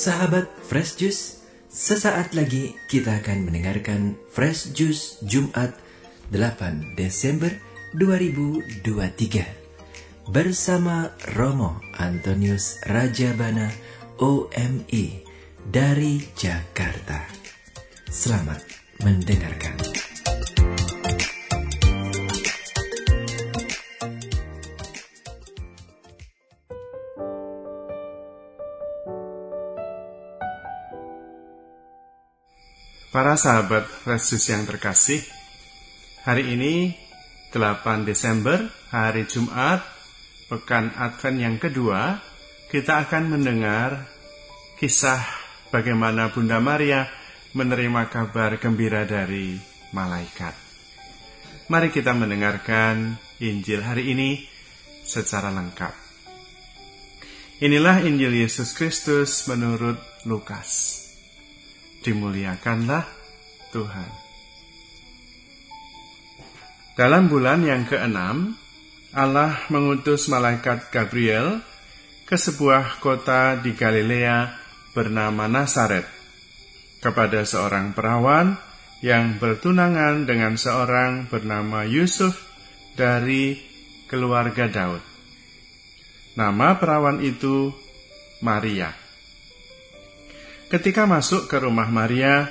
Sahabat Fresh Juice, sesaat lagi kita akan mendengarkan Fresh Juice Jumat 8 Desember 2023 bersama Romo Antonius Rajabana OMI dari Jakarta. Selamat mendengarkan. Para sahabat Yesus yang terkasih, hari ini 8 Desember, hari Jumat, pekan Advent yang kedua, kita akan mendengar kisah bagaimana Bunda Maria menerima kabar gembira dari malaikat. Mari kita mendengarkan Injil hari ini secara lengkap. Inilah Injil Yesus Kristus menurut Lukas dimuliakanlah Tuhan. Dalam bulan yang keenam, Allah mengutus malaikat Gabriel ke sebuah kota di Galilea bernama Nazaret kepada seorang perawan yang bertunangan dengan seorang bernama Yusuf dari keluarga Daud. Nama perawan itu Maria. Ketika masuk ke rumah Maria,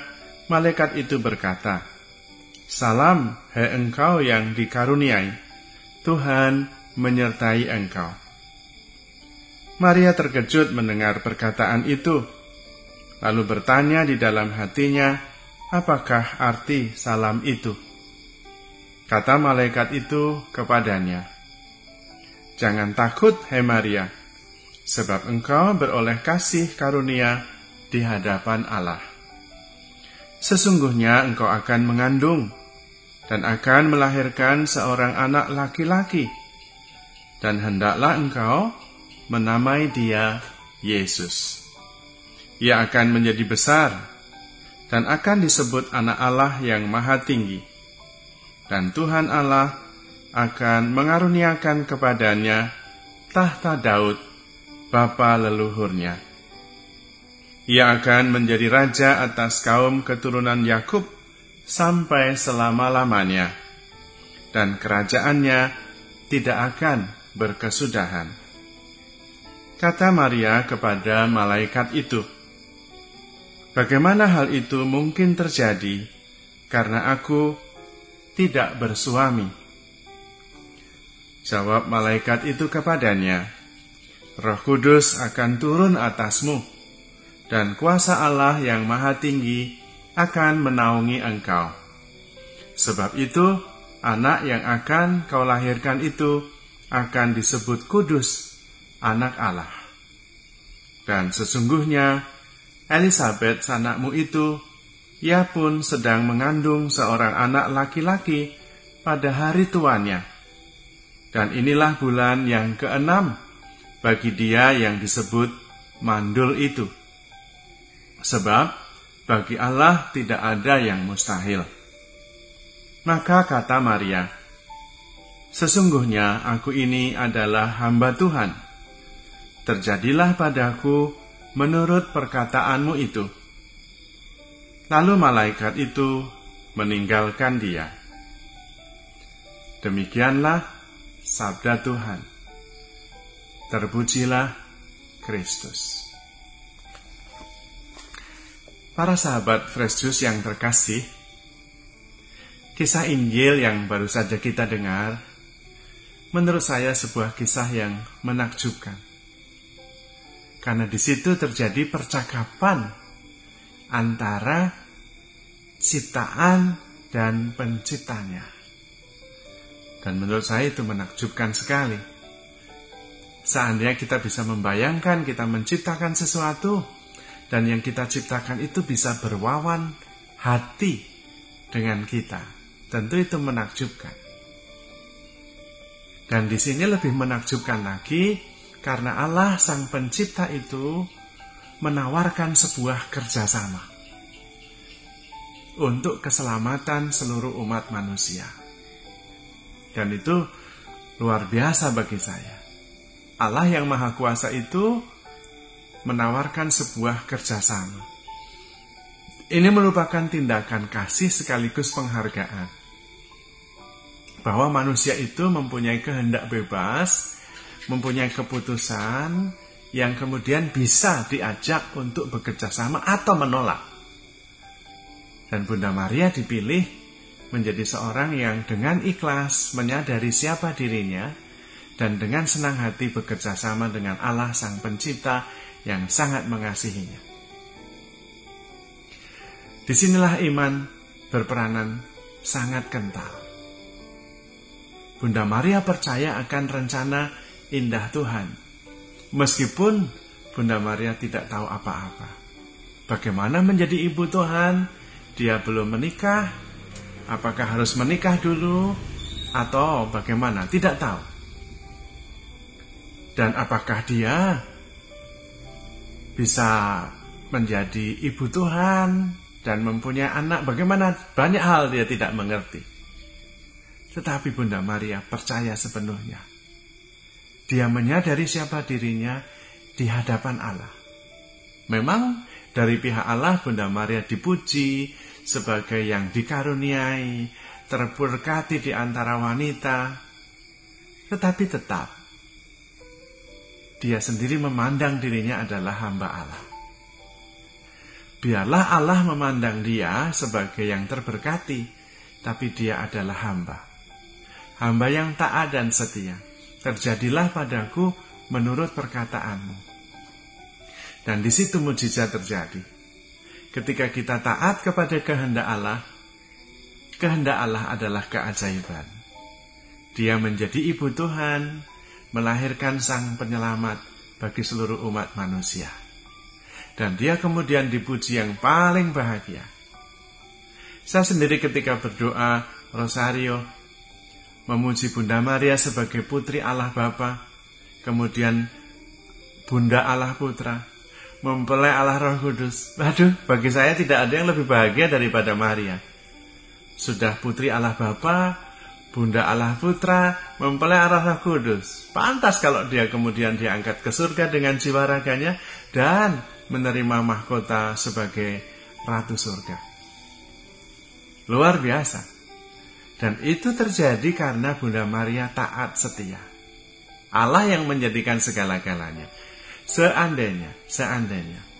malaikat itu berkata, Salam, hai engkau yang dikaruniai, Tuhan menyertai engkau. Maria terkejut mendengar perkataan itu, lalu bertanya di dalam hatinya, apakah arti salam itu? Kata malaikat itu kepadanya, Jangan takut, hai Maria, sebab engkau beroleh kasih karunia di hadapan Allah. Sesungguhnya engkau akan mengandung dan akan melahirkan seorang anak laki-laki, dan hendaklah engkau menamai dia Yesus. Ia akan menjadi besar dan akan disebut Anak Allah yang Maha Tinggi, dan Tuhan Allah akan mengaruniakan kepadanya tahta Daud, bapa leluhurnya ia akan menjadi raja atas kaum keturunan Yakub sampai selama-lamanya, dan kerajaannya tidak akan berkesudahan. Kata Maria kepada malaikat itu, "Bagaimana hal itu mungkin terjadi karena aku tidak bersuami?" Jawab malaikat itu kepadanya, "Roh Kudus akan turun atasmu." Dan kuasa Allah yang maha tinggi akan menaungi engkau. Sebab itu, anak yang akan kau lahirkan itu akan disebut kudus, anak Allah. Dan sesungguhnya, Elizabeth anakmu itu, ia pun sedang mengandung seorang anak laki-laki pada hari tuanya. Dan inilah bulan yang keenam bagi dia yang disebut mandul itu Sebab bagi Allah tidak ada yang mustahil. Maka kata Maria, Sesungguhnya aku ini adalah hamba Tuhan. Terjadilah padaku menurut perkataanmu itu. Lalu malaikat itu meninggalkan dia. Demikianlah sabda Tuhan. Terpujilah Kristus. Para sahabat Fresh Juice yang terkasih, kisah Injil yang baru saja kita dengar, menurut saya sebuah kisah yang menakjubkan. Karena di situ terjadi percakapan antara ciptaan dan penciptanya. Dan menurut saya itu menakjubkan sekali. Seandainya kita bisa membayangkan kita menciptakan sesuatu, dan yang kita ciptakan itu bisa berwawan hati dengan kita. Tentu itu menakjubkan. Dan di sini lebih menakjubkan lagi karena Allah sang pencipta itu menawarkan sebuah kerjasama untuk keselamatan seluruh umat manusia. Dan itu luar biasa bagi saya. Allah yang Maha Kuasa itu menawarkan sebuah kerjasama. Ini merupakan tindakan kasih sekaligus penghargaan. Bahwa manusia itu mempunyai kehendak bebas, mempunyai keputusan yang kemudian bisa diajak untuk bekerja sama atau menolak. Dan Bunda Maria dipilih menjadi seorang yang dengan ikhlas menyadari siapa dirinya dan dengan senang hati bekerja sama dengan Allah Sang Pencipta yang sangat mengasihinya. Di sinilah iman berperanan sangat kental. Bunda Maria percaya akan rencana indah Tuhan. Meskipun Bunda Maria tidak tahu apa-apa. Bagaimana menjadi ibu Tuhan? Dia belum menikah. Apakah harus menikah dulu? Atau bagaimana? Tidak tahu. Dan apakah dia bisa menjadi ibu Tuhan dan mempunyai anak, bagaimana banyak hal dia tidak mengerti. Tetapi Bunda Maria percaya sepenuhnya. Dia menyadari siapa dirinya di hadapan Allah. Memang dari pihak Allah Bunda Maria dipuji sebagai yang dikaruniai, terberkati di antara wanita. Tetapi tetap dia sendiri memandang dirinya adalah hamba Allah. Biarlah Allah memandang dia sebagai yang terberkati, tapi dia adalah hamba. Hamba yang taat dan setia. Terjadilah padaku menurut perkataanmu. Dan di situ mujizat terjadi. Ketika kita taat kepada kehendak Allah, kehendak Allah adalah keajaiban. Dia menjadi ibu Tuhan, melahirkan sang penyelamat bagi seluruh umat manusia. Dan dia kemudian dipuji yang paling bahagia. Saya sendiri ketika berdoa Rosario memuji Bunda Maria sebagai putri Allah Bapa, kemudian Bunda Allah Putra, mempelai Allah Roh Kudus. Waduh, bagi saya tidak ada yang lebih bahagia daripada Maria. Sudah putri Allah Bapa, Bunda Allah Putra, mempelai Roh Kudus. Pantas kalau dia kemudian diangkat ke surga dengan jiwa raganya dan menerima mahkota sebagai ratu surga. Luar biasa. Dan itu terjadi karena Bunda Maria taat setia. Allah yang menjadikan segala-galanya. Seandainya, seandainya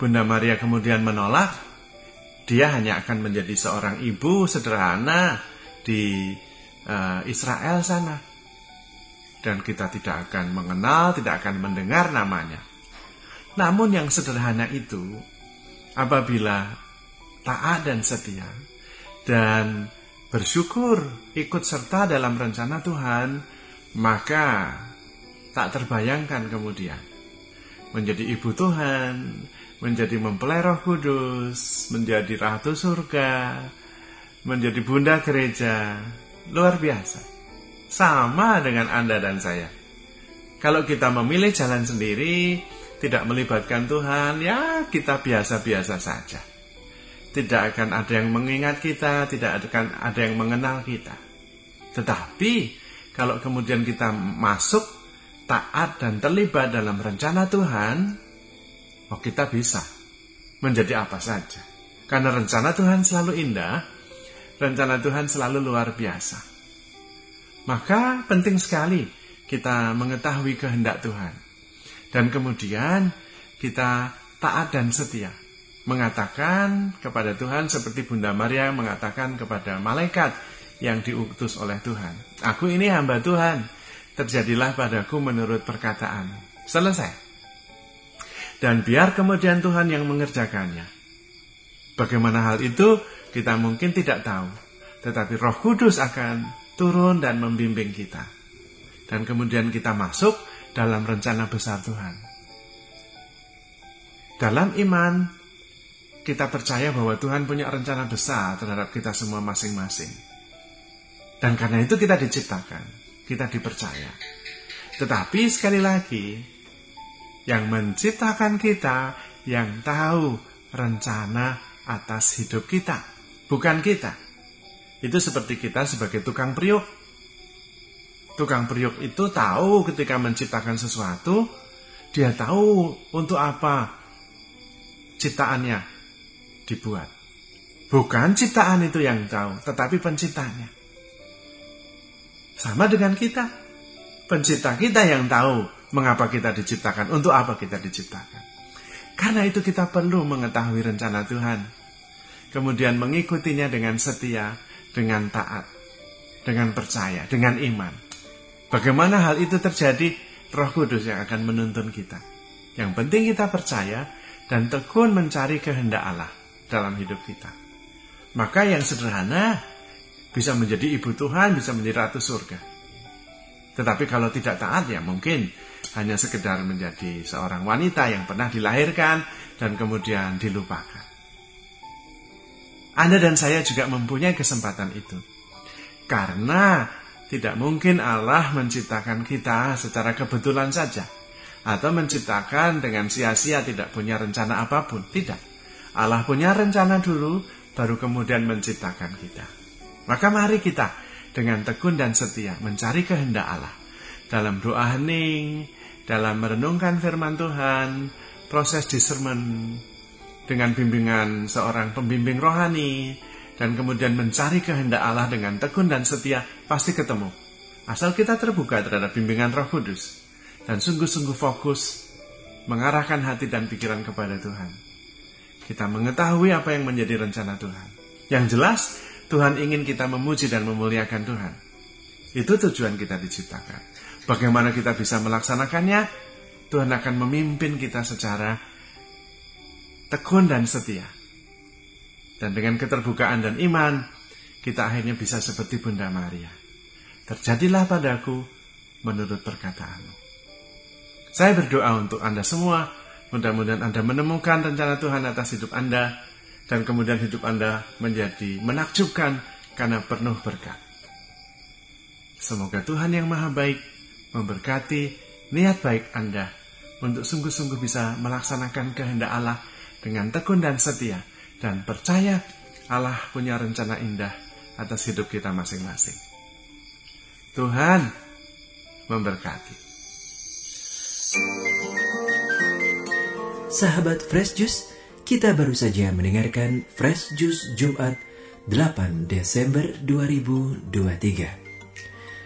Bunda Maria kemudian menolak, dia hanya akan menjadi seorang ibu sederhana di uh, Israel sana. Dan kita tidak akan mengenal, tidak akan mendengar namanya. Namun yang sederhana itu, apabila taat dan setia, dan bersyukur ikut serta dalam rencana Tuhan, maka tak terbayangkan kemudian menjadi ibu Tuhan, menjadi mempelai roh kudus, menjadi ratu surga, menjadi bunda gereja, luar biasa. Sama dengan Anda dan saya. Kalau kita memilih jalan sendiri, tidak melibatkan Tuhan, ya kita biasa-biasa saja. Tidak akan ada yang mengingat kita, tidak akan ada yang mengenal kita. Tetapi kalau kemudian kita masuk taat dan terlibat dalam rencana Tuhan, oh kita bisa menjadi apa saja. Karena rencana Tuhan selalu indah, rencana Tuhan selalu luar biasa. Maka penting sekali kita mengetahui kehendak Tuhan dan kemudian kita taat dan setia. Mengatakan kepada Tuhan seperti Bunda Maria mengatakan kepada malaikat yang diutus oleh Tuhan. Aku ini hamba Tuhan. Terjadilah padaku menurut perkataan. Selesai. Dan biar kemudian Tuhan yang mengerjakannya. Bagaimana hal itu kita mungkin tidak tahu. Tetapi roh kudus akan turun dan membimbing kita. Dan kemudian kita masuk dalam rencana besar Tuhan. Dalam iman, kita percaya bahwa Tuhan punya rencana besar terhadap kita semua masing-masing. Dan karena itu kita diciptakan, kita dipercaya. Tetapi sekali lagi, yang menciptakan kita, yang tahu rencana atas hidup kita, bukan kita. Itu seperti kita sebagai tukang priuk Tukang periuk itu tahu ketika menciptakan sesuatu, Dia tahu untuk apa ciptaannya dibuat. Bukan ciptaan itu yang tahu, tetapi penciptanya. Sama dengan kita. Pencipta kita yang tahu mengapa kita diciptakan, untuk apa kita diciptakan. Karena itu kita perlu mengetahui rencana Tuhan. Kemudian mengikutinya dengan setia, dengan taat, dengan percaya, dengan iman. Bagaimana hal itu terjadi? Roh Kudus yang akan menuntun kita. Yang penting kita percaya dan tekun mencari kehendak Allah dalam hidup kita. Maka yang sederhana bisa menjadi ibu Tuhan, bisa menjadi ratu surga. Tetapi kalau tidak taat ya mungkin hanya sekedar menjadi seorang wanita yang pernah dilahirkan dan kemudian dilupakan. Anda dan saya juga mempunyai kesempatan itu. Karena tidak mungkin Allah menciptakan kita secara kebetulan saja. Atau menciptakan dengan sia-sia tidak punya rencana apa pun. Tidak. Allah punya rencana dulu, baru kemudian menciptakan kita. Maka mari kita dengan tekun dan setia mencari kehendak Allah. Dalam doa hening, dalam merenungkan firman Tuhan, proses discernment dengan bimbingan seorang pembimbing rohani, dan kemudian mencari kehendak Allah dengan tekun dan setia, pasti ketemu. Asal kita terbuka terhadap bimbingan roh kudus, dan sungguh-sungguh fokus mengarahkan hati dan pikiran kepada Tuhan. Kita mengetahui apa yang menjadi rencana Tuhan. Yang jelas, Tuhan ingin kita memuji dan memuliakan Tuhan. Itu tujuan kita diciptakan. Bagaimana kita bisa melaksanakannya? Tuhan akan memimpin kita secara tekun dan setia. Dan dengan keterbukaan dan iman, kita akhirnya bisa seperti Bunda Maria. Terjadilah padaku menurut perkataanmu. Saya berdoa untuk Anda semua, mudah-mudahan Anda menemukan rencana Tuhan atas hidup Anda, dan kemudian hidup Anda menjadi menakjubkan karena penuh berkat. Semoga Tuhan yang Maha Baik memberkati niat baik Anda untuk sungguh-sungguh bisa melaksanakan kehendak Allah dengan tekun dan setia dan percaya Allah punya rencana indah atas hidup kita masing-masing. Tuhan memberkati. Sahabat Fresh Juice, kita baru saja mendengarkan Fresh Juice Jumat 8 Desember 2023.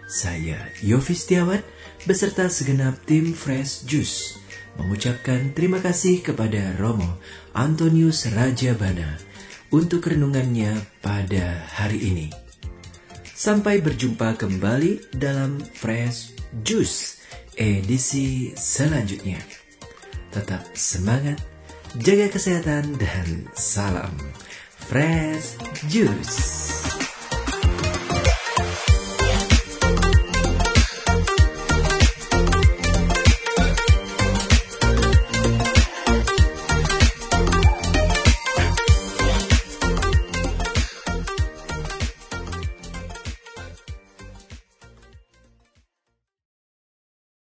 Saya Yofi Setiawan beserta segenap tim Fresh Juice mengucapkan terima kasih kepada Romo Antonius Rajabana untuk renungannya pada hari ini. Sampai berjumpa kembali dalam Fresh Juice edisi selanjutnya. Tetap semangat, jaga kesehatan, dan salam Fresh Juice.